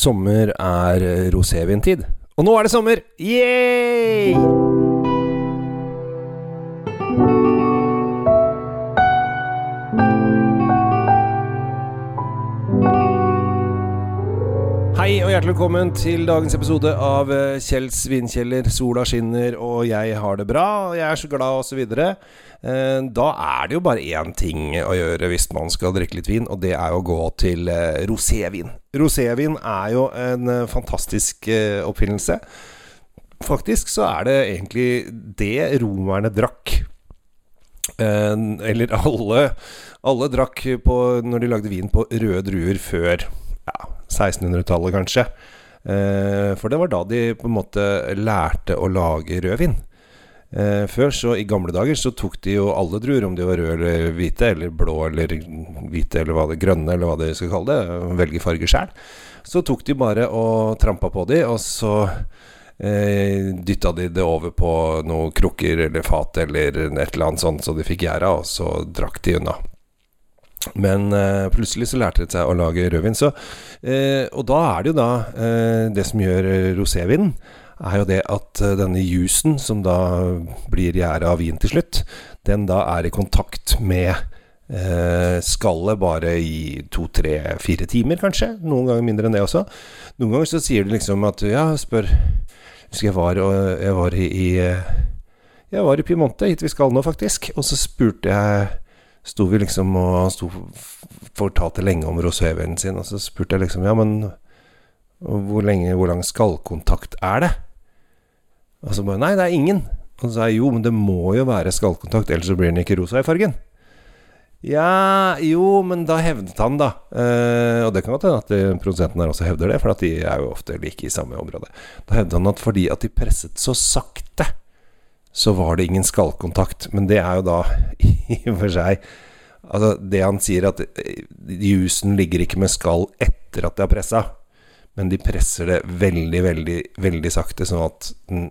Sommer er rosévintid. Og nå er det sommer! Yay! Hei og hjertelig velkommen til dagens episode av eh, Kjells vinkjeller. Sola skinner og jeg har det bra, og jeg er så glad osv. Eh, da er det jo bare én ting å gjøre hvis man skal drikke litt vin, og det er å gå til eh, rosévin. Rosévin er jo en fantastisk oppfinnelse. Faktisk så er det egentlig det romerne drakk. Eller alle, alle drakk på, når de lagde vin på røde druer før 1600-tallet, kanskje. Eh, for det var da de på en måte lærte å lage rødvin. Eh, før, så i gamle dager, så tok de jo alle druer, om de var røde eller hvite, eller blå eller hvite, eller hva det grønne, eller hva de skal kalle det, velge farge sjæl. Så tok de bare og trampa på de, og så eh, dytta de det over på noen krukker eller fat eller et eller annet sånt, så de fikk gjæra, og så drakk de unna. Men eh, plutselig så lærte de seg å lage rødvin. Så, eh, og da er det jo da eh, Det som gjør eh, rosévinen, er jo det at eh, denne jusen, som da blir gjæra av vin til slutt, den da er i kontakt med eh, skallet bare i to, tre, fire timer, kanskje. Noen ganger mindre enn det også. Noen ganger så sier du liksom at Ja, spør Husker jeg var, jeg var i, i Jeg var i Piemonte, hit vi skal nå, faktisk. Og så spurte jeg sto vi liksom og Han sto fortalte lenge om rosévinen sin, og så spurte jeg liksom Ja, men hvor lenge, hvor lang skallkontakt er det? Og så bare Nei, det er ingen. Og så sa jeg jo, men det må jo være skallkontakt, ellers så blir den ikke rosa i fargen. Ja, jo, men da hevdet han, da eh, Og det kan godt hende at produsenten her også hevder det, for at de er jo ofte like i samme område. Da hevdet han at fordi at de presset så sakte, så var det ingen skallkontakt. Men det er jo da i og for seg Altså, det han sier, at eh, jusen ligger ikke med skall etter at de har pressa, men de presser det veldig, veldig, veldig sakte, sånn at den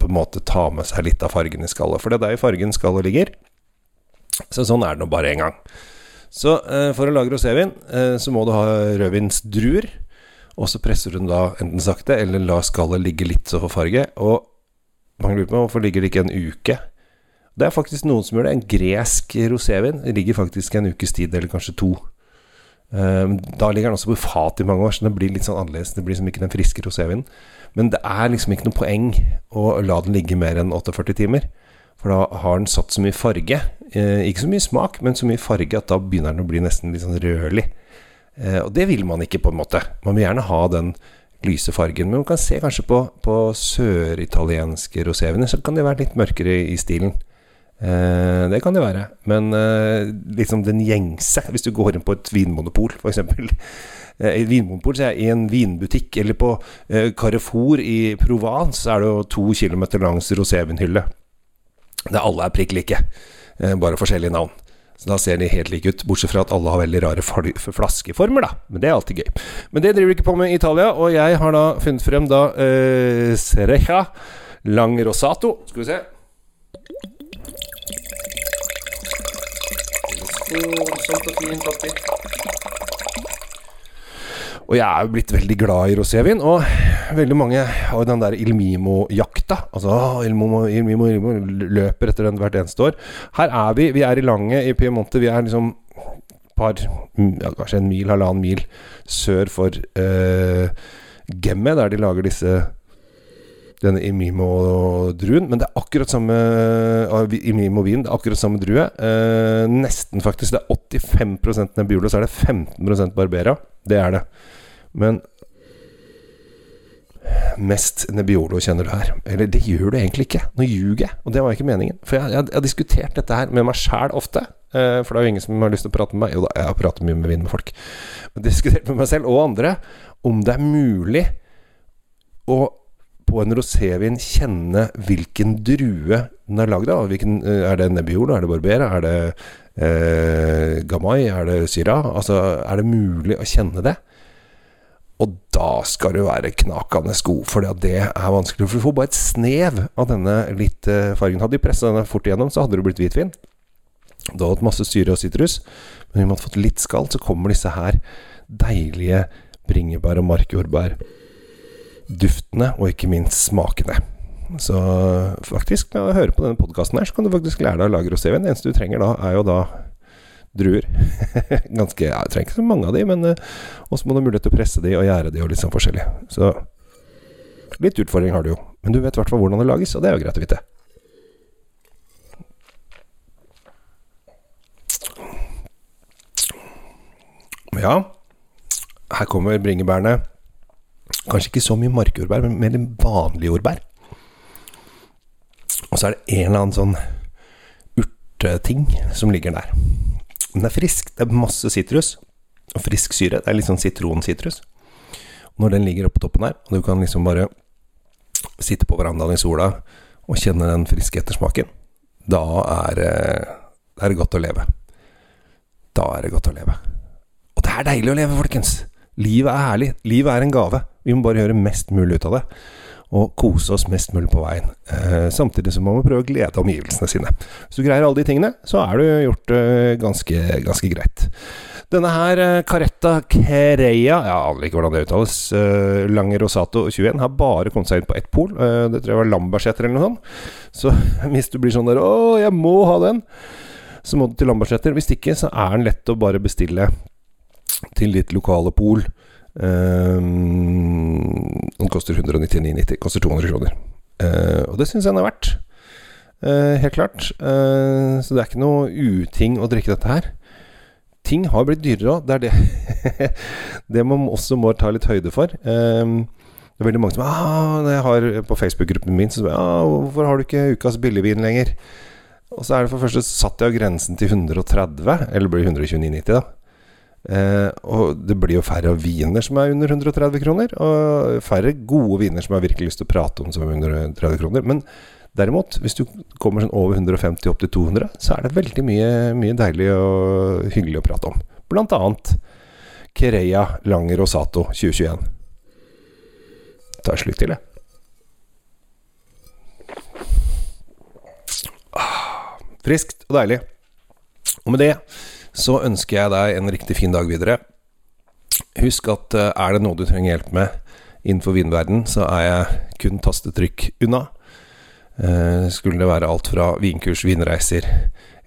på en måte tar med seg litt av fargen i skallet. For det er der fargen skallet ligger. Så sånn er det nå bare én gang. Så eh, for å lage rosévin, eh, så må du ha rødvinsdruer. Og så presser du den da enten sakte, eller la skallet ligge litt så for farge. Og man lurer på hvorfor ligger det ikke en uke det er faktisk noen som gjør det. En gresk rosévin ligger faktisk en ukes tid, eller kanskje to. Um, da ligger den også på fat i mange år, så det blir litt sånn annerledes. Det blir liksom ikke den friske rosévinen. Men det er liksom ikke noe poeng å la den ligge mer enn 48 timer. For da har den satt så mye farge. Eh, ikke så mye smak, men så mye farge at da begynner den å bli nesten litt sånn rødlig. Eh, og det vil man ikke, på en måte. Man vil gjerne ha den lyse fargen. Men man kan se kanskje på, på søritalienske roséviner, så kan de være litt mørkere i stilen. Eh, det kan det være. Men eh, liksom den gjengse, hvis du går inn på et vinmonopol, f.eks. Eh, I vinmonopol, så er I en vinbutikk eller på Carrefour i Provence, så er det jo to kilometer langs rosévinhylle. Der alle er prikk like, bare forskjellige navn. Så Da ser de helt like ut, bortsett fra at alle har veldig rare flaskeformer, da. Men det er alltid gøy. Men det driver de ikke på med i Italia, og jeg har da funnet frem da eh, Sereja Lang Rosato. Skal vi se. Voldsomt og fint oppi. Og jeg er jo blitt veldig glad i rosévin, og veldig mange har jo den der Il Mimo-jakta. Altså Ilmimo, Ilmimo, Ilmimo løper etter den hvert eneste år. Her er vi. Vi er i Lange i Piemonte. Vi er liksom par ja, Kanskje en mil, halvannen mil sør for uh, Gemme, der de lager disse denne Imimo-druen. Men det er akkurat samme Imimo-vin. Det er akkurat samme drue. Eh, nesten, faktisk. Det er 85% Nebbiolo, så er det 15% Barbera. Det er det. Men mest Nebbiolo kjenner du her. Eller det gjør du egentlig ikke. Nå ljuger jeg, og det var ikke meningen. For jeg, jeg, jeg har diskutert dette her med meg sjæl ofte. Eh, for det er jo ingen som har lyst til å prate med meg. Jo da, jeg har pratet mye med vin med folk. Men diskutert med meg selv og andre om det er mulig å på en rosévin kjenne hvilken drue den er lagd av? Hvilken, eh, er det Nebbiolo? Er det Barbera? Er det eh, Gamay? Er det Syra? Altså, er det mulig å kjenne det? Og da skal du være knakende god, for det er vanskelig. For du får bare et snev av denne litt eh, fargen. Hadde de pressa denne fort igjennom, så hadde det blitt hvitvin. Det hadde hatt masse syre og sitrus. Men vi måtte fått litt skall, så kommer disse her deilige bringebær og markjordbær. Duftene, og ikke minst smakene. Så faktisk, med å høre på denne podkasten her, så kan du faktisk lære deg å lage rosévin. Det eneste du trenger da, er jo da druer. Ganske Jeg trenger ikke så mange av de, men uh, også må du ha mulighet til å presse de og gjære de og litt sånn forskjellig. Så litt utfordring har du jo. Men du vet i hvert fall hvordan det lages, og det er jo greit å vite. Ja, her kommer bringebærene. Kanskje ikke så mye markjordbær, men mer vanlige jordbær. Og så er det en eller annen sånn urteting som ligger der. Den er frisk. Det er masse sitrus og frisk syre. Det er litt sånn sitronsitrus. Når den ligger oppå toppen her, og du kan liksom bare sitte på verandaen i sola og kjenne den friske ettersmaken, da er, det er godt å leve. Da er det godt å leve. Og det er deilig å leve, folkens! Livet er herlig. Livet er en gave. Vi må bare gjøre mest mulig ut av det og kose oss mest mulig på veien. Eh, samtidig så må man prøve å glede omgivelsene sine. Hvis du greier alle de tingene, så er du gjort eh, ganske, ganske greit. Denne her, eh, Caretta Kereya, jeg aner ikke hvordan det uttales, eh, Lange Rosato 21, har bare kommet seg inn på ett pol. Eh, det tror jeg var Lambertseter eller noe sånt. Så hvis du blir sånn der 'Å, jeg må ha den', så må du til Lambertseter. Hvis ikke, så er den lett å bare bestille til ditt lokale pol. Um, den koster 199,90. Koster 200 kroner. Uh, og det syns jeg den er verdt. Uh, helt klart. Uh, så det er ikke noe uting å drikke dette her. Ting har blitt dyrere òg. Det er det Det man også må ta litt høyde for. Um, det er veldig mange som ah, jeg har På Facebook-gruppen min så ah, 'Hvorfor har du ikke ukas billigvin lenger?' Og så er det for det første satt jeg av grensen til 130, eller blir 129,90, da. Eh, og det blir jo færre viner som er under 130 kroner, og færre gode viner som jeg har virkelig lyst til å prate om som er under 130 kroner. Men derimot, hvis du kommer sånn over 150 opp til 200, så er det veldig mye, mye deilig og hyggelig å prate om. Blant annet Kereya Langer Rosato 2021. Ta slutt til, jeg. Ah, friskt og deilig. Og med det så ønsker jeg deg en riktig fin dag videre. Husk at eh, er det noe du trenger hjelp med innenfor vinverden, så er jeg kun tastetrykk unna. Eh, skulle det være alt fra vinkurs, vinreiser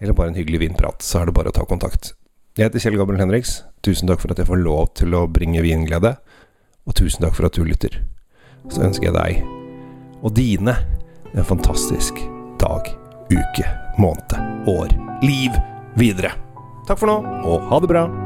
eller bare en hyggelig vinprat, så er det bare å ta kontakt. Jeg heter Kjell Gabriel Henriks. Tusen takk for at jeg får lov til å bringe vinglede. Og tusen takk for at du lytter. Så ønsker jeg deg og dine en fantastisk dag, uke, måned, år, liv videre. Takk for nå, og ha det bra.